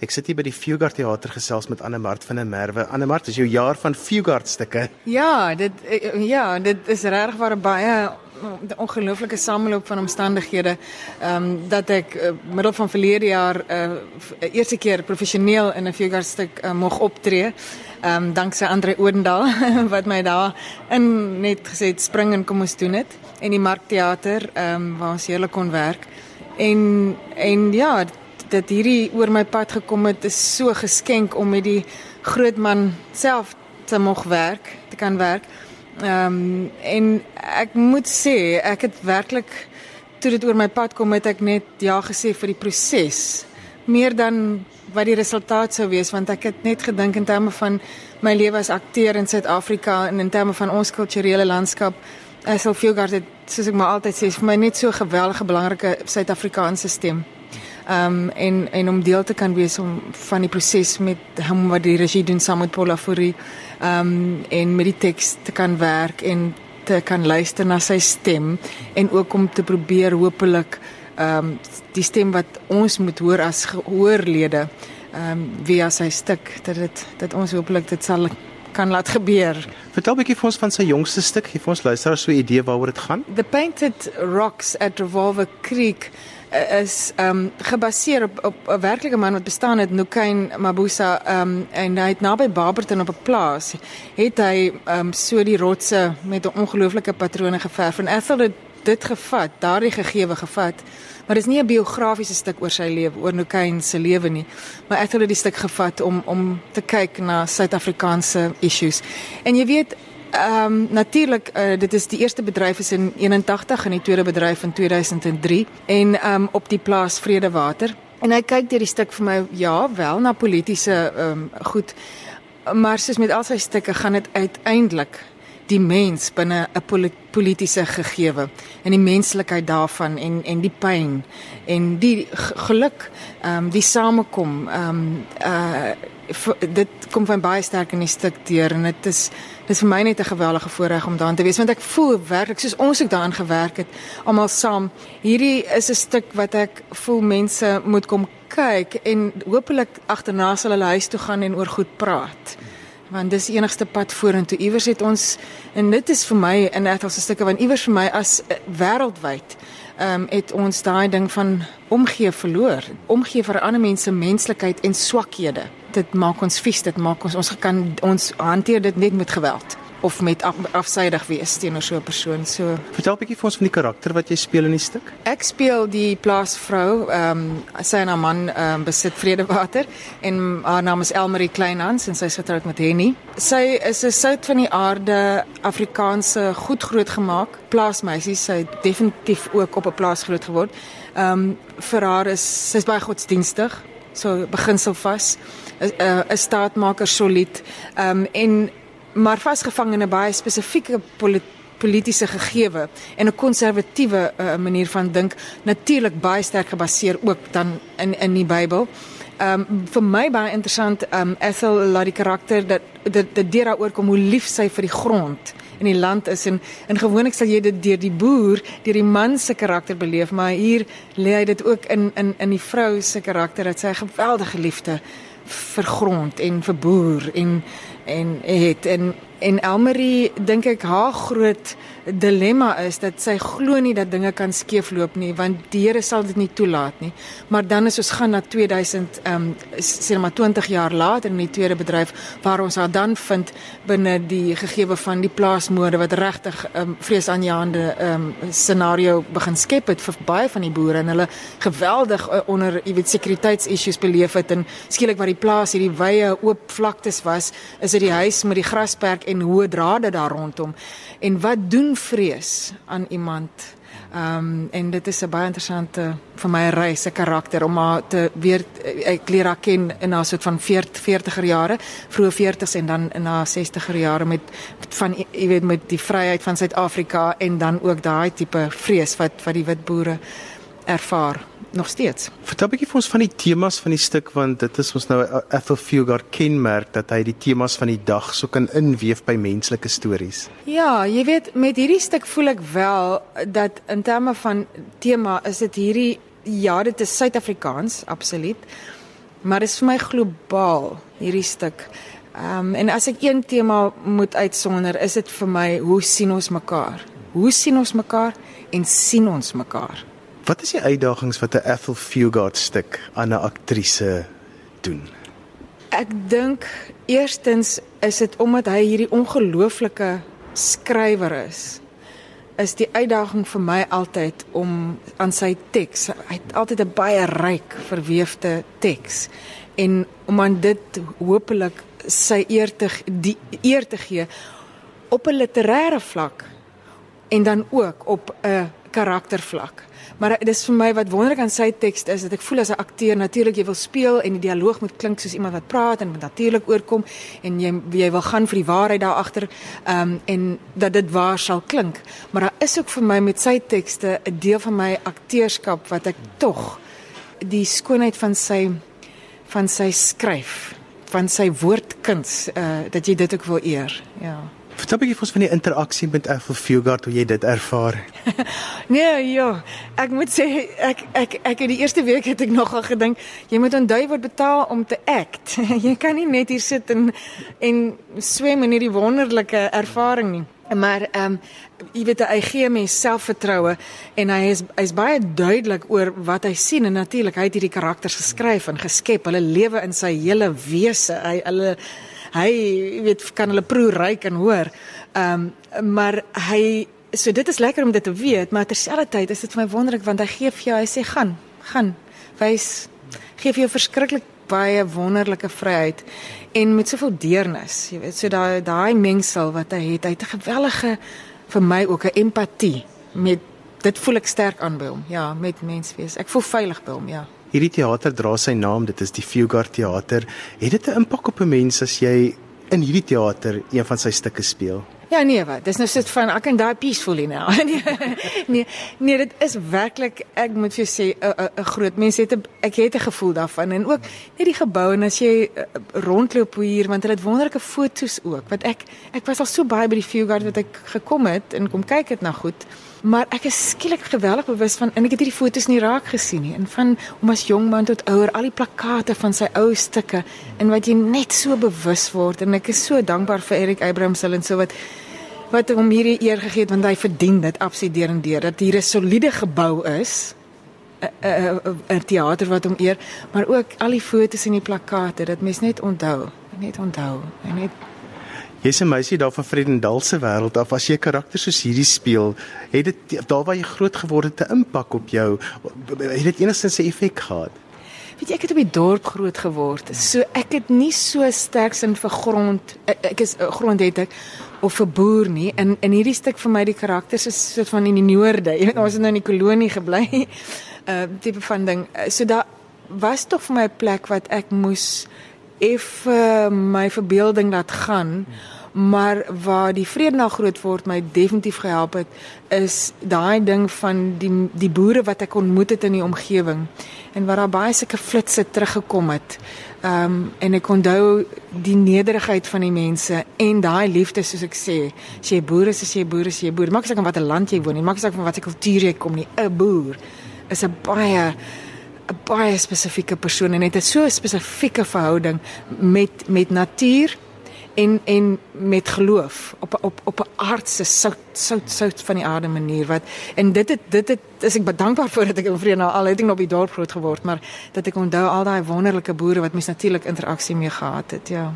Ek sit hier by die Fugard Theater gesels met Anne Mart van der Merwe. Anne Mart, is jou jaar van Fugard stukke. Ja, dit eh, ja, dit is regtig waar baie ongelooflike sameloop van omstandighede ehm um, dat ek uh, middel van verlede jaar uh, eerste keer professioneel in 'n Fugard stuk uh, moग optree. Ehm um, danksy Andre Odendaal wat my daar in net gesê spring en kom ons doen dit en die Markteater ehm um, waar ons heerlik kon werk. En en ja, dat hierdie oor my pad gekom het is so geskenk om met die groot man self te mag werk, te kan werk. Ehm um, en ek moet sê ek het werklik toe dit oor my pad kom het ek net ja gesê vir die proses meer dan wat die resultaat sou wees want ek het net gedink in terme van my lewe as akteur in Suid-Afrika en in terme van ons kulturele landskap as sou veel gard soos ek maar altyd sê vir my net so geweldige belangrike Suid-Afrikaanse stem. Um, en en om deel te kan wees om van die proses met hom wat die regie doen saam met Paula Fourie um, en met die teks te kan werk en te kan luister na sy stem en ook om te probeer hopelik ehm um, die stem wat ons moet hoor as gehoorlede ehm um, via sy stuk dat dit dat ons hopelik dit sal kan laat gebeur. Vertel 'n bietjie vir ons van sy jongste stuk, gee vir ons luisteraars so 'n idee waaroor dit gaan. The Painted Rocks at Revolver Creek Eh, is um, gebaseer op op 'n werklike man wat bestaan het Nukain Mabusa um, en hy het naby Barberton op 'n plaas het hy um, so die rotse met 'n ongelooflike patrone geverf en Ethel het dit gevat daardie gegewe gevat maar dit is nie 'n biografiese stuk oor sy lewe oor Nukain se lewe nie maar Ethel het die stuk gevat om om te kyk na Suid-Afrikaanse issues en jy weet Ehm um, natuurlik uh, dit is die eerste bedryf is in 81 en die tweede bedryf in 2003 en ehm um, op die plaas Vredewater. En hy kyk deur die stuk vir my ja, wel na politieke ehm um, goed. Maar soos met al sy stukke gaan dit uiteindelik die mens binne 'n politieke gegewe en die menslikheid daarvan en en die pyn en die geluk ehm um, die samekom ehm um, uh dit kom van baie sterk in die stuk deur en dit is Dit is vir my net 'n geweldige voorreg om daarin te wees want ek voel werklik soos ons ook daarin gewerk het almal saam. Hierdie is 'n stuk wat ek voel mense moet kom kyk en hopelik agterna sal hulle huis toe gaan en oor goed praat. Want dis die enigste pad vorentoe. Iewers het ons en dit is vir my in Ethel se stukke want iewers vir my as uh, wêreldwyd ehm um, het ons daai ding van omgee verloor. Omgee vir ander mense menslikheid en swakhede dit maak ons vies, dit maak ons ons kan ons hanteer dit net met geweld of met af, afsydig wees teenoor so 'n persoon. So Vertel 'n bietjie vir ons van die karakter wat jy speel in die stuk. Ek speel die plaasvrou, ehm um, sy en haar man ehm um, besit Vredewater en haar naam is Elmarie Kleinhans en sy is getroud met Henny. Sy is 'n sout van die aarde Afrikaanse goed groot gemaak plaasmeisie. Sy het definitief ook op 'n plaas groot geword. Ehm um, vir haar is sy's baie godsdienstig so beginsel vas 'n 'n staatmaker solied um, en maar vasgevang in 'n baie spesifieke polit politieke gegewe en 'n konservatiewe uh, manier van dink natuurlik baie sterk gebaseer ook dan in in die Bybel. Ehm um, vir my baie interessant ehm um, Ethel laat die karakter dat dit dit deur daaroor kom hoe lief sy vir die grond in die land is en in gewoonlik sal jy dit deur die boer, deur die man se karakter beleef, maar hier lê hy dit ook in in in die vrou se karakter dat sy 'n geweldige liefde vir grond en vir boer en en het. En en Elmarie dink ek haar groot dilemma is dat sy glo nie dat dinge kan skeefloop nie want die Here sal dit nie toelaat nie. Maar dan as ons gaan na 2000 ehm um, sê maar 20 jaar later in die tweede bedryf waar ons haar dan vind binne die gegewe van die plaasmode wat regtig ehm um, vreesaanjaende ehm um, scenario begin skep het vir baie van die boere en hulle geweldig uh, onder jy weet sekuriteitsissues beleef het en skielik waar die plaas hierdie wye oop vlaktes was, is dit die huis met die grasperk en hoë drade daar rondom. En wat doen vrees aan iemand? Ehm um, en dit is 'n baie interessante vir my reis se karakter om haar te weer ek leer haar ken in haar soort van 40 40er jare, vroeë 40s en dan in haar 60er jare met van jy weet met die vryheid van Suid-Afrika en dan ook daai tipe vrees wat wat die wit boere ervaar nog steeds. Vertel 'n bietjie vir ons van die temas van die stuk want dit is ons nou Ethel Fugard kenmerk dat hy die temas van die dag so kan inweef by menslike stories. Ja, jy weet met hierdie stuk voel ek wel dat in terme van tema is dit hierdie ja, dit is Suid-Afrikaans, absoluut. maar dit is vir my globaal hierdie stuk. Ehm um, en as ek een tema moet uitsonder, is dit vir my hoe sien ons mekaar? Hoe sien ons mekaar en sien ons mekaar? Wat is die uitdagings wat 'n Ethel Fugard stuk aan 'n aktrise doen? Ek dink eerstens is dit omdat hy hierdie ongelooflike skrywer is. Is die uitdaging vir my altyd om aan sy teks, hy het altyd 'n baie ryk verweefde teks en om aan dit hopelik sy eer te die eer te gee op 'n literêre vlak en dan ook op 'n karaktervlak. Maar dit is vir my wat wonderlik aan sy teks is dat ek voel as 'n akteur natuurlik jy wil speel en die dialoog moet klink soos iemand wat praat en moet natuurlik oorkom en jy jy wil gaan vir die waarheid daar agter um, en dat dit waar sal klink. Maar daar is ook vir my met sy tekste 'n deel van my akteurskap wat ek tog die skoonheid van sy van sy skryf van sy woordkuns uh dat jy dit ook wil eer. Ja. Vertel 'n bietjie vir ons van die interaksie met Ethel Fugard hoe jy dit ervaar. nee, ja. Ek moet sê ek ek ek in die eerste week het ek nogal gedink jy moet onthou word betaal om te act. jy kan nie net hier sit en en swem in hierdie wonderlike ervaring nie. Maar ehm um, jy weet hy gee mens selfvertroue en hy is hy's baie duidelik oor wat hy sien en natuurlik hy het hierdie karakters geskryf en geskep. Hulle lewe in sy hele wese. Hy hulle hy weet kan hulle proe ryk en hoor. Ehm um, maar hy so dit is lekker om dit te weet, maar terselfdertyd is dit vir my wonderlik want hy gee vir jou, hy sê gaan, gaan. Wys gee vir jou verskriklik baie wonderlike vryheid en met soveel deernis. Jy weet, so daai daai mengsel wat hy het, hy het 'n gewellige vir my ook 'n empatie met dit voel ek sterk aan by hom. Ja, met menswees. Ek voel veilig by hom, ja. Hierdie teater dra sy naam, dit is die Fugard Theater. Het dit 'n impak op 'n mens as jy in hierdie teater een van sy stukke speel? Ja nee, wat? Dis nou sit van ek kan daai peacefully nou. nee, nee, nee, dit is werklik ek moet vir jou sê 'n 'n groot mens het 'n ek het 'n gevoel daarvan en ook net die gebou en as jy uh, rondloop hier want hulle het wonderlike foto's ook. Wat ek ek was al so baie by die Fugard wat ek gekom het en kom kyk dit nou goed. Maar ek is skielik geweldig bewus van en ek het hierdie foto's nie raak gesien nie en van om as jong man tot ouer al die plakate van sy ou stukke en wat jy net so bewus word en ek is so dankbaar vir Erik Abrams en so wat wat hom hierdie eer gegee het want hy verdien dit absoluut deur en deur dat hier 'n soliede gebou is 'n 'n teater wat hom eer maar ook al die foto's en die plakate dat mens net onthou net onthou en net Jy's 'n meisie daar van Vredendal se wêreld af. As jy karakters soos hierdie speel, het dit daar waar jy groot geword het 'n impak op jou. Het dit enigstens 'n effek gehad? Weet jy, ek het op die dorp groot geword. So ek het nie so sterk sin vir grond. Ek is grond het ek of vir boer nie. In in hierdie stuk vir my die karakters is soort van in die noorde. Jy weet ons het nou in die kolonie gebly. Uh tipe van ding. So daar was tog vir my 'n plek wat ek moes eff uh, my verbeelding laat gaan. Maar waar die vrede nou groot word my definitief gehelp het is daai ding van die die boere wat ek ontmoet het in die omgewing en waar daar baie sulke flitsse teruggekom het. Ehm um, en ek onthou die nederigheid van die mense en daai liefde soos ek sê, as jy boer is, as jy boer is, jy boer. Maak saak van watter land jy woon nie, maak saak van watter kultuur jy kom nie. 'n Boer is 'n baie 'n baie spesifieke persoon en het 'n so spesifieke verhouding met met natuur en en met geloof op op op 'n aardse sout sout sout van die aarde manier wat en dit het dit het is ek dankbaar vir dat ek in nou al het ek op die dorp groot geword maar dat ek onthou al daai wonderlike boere wat mens natuurlik interaksie mee gehad het ja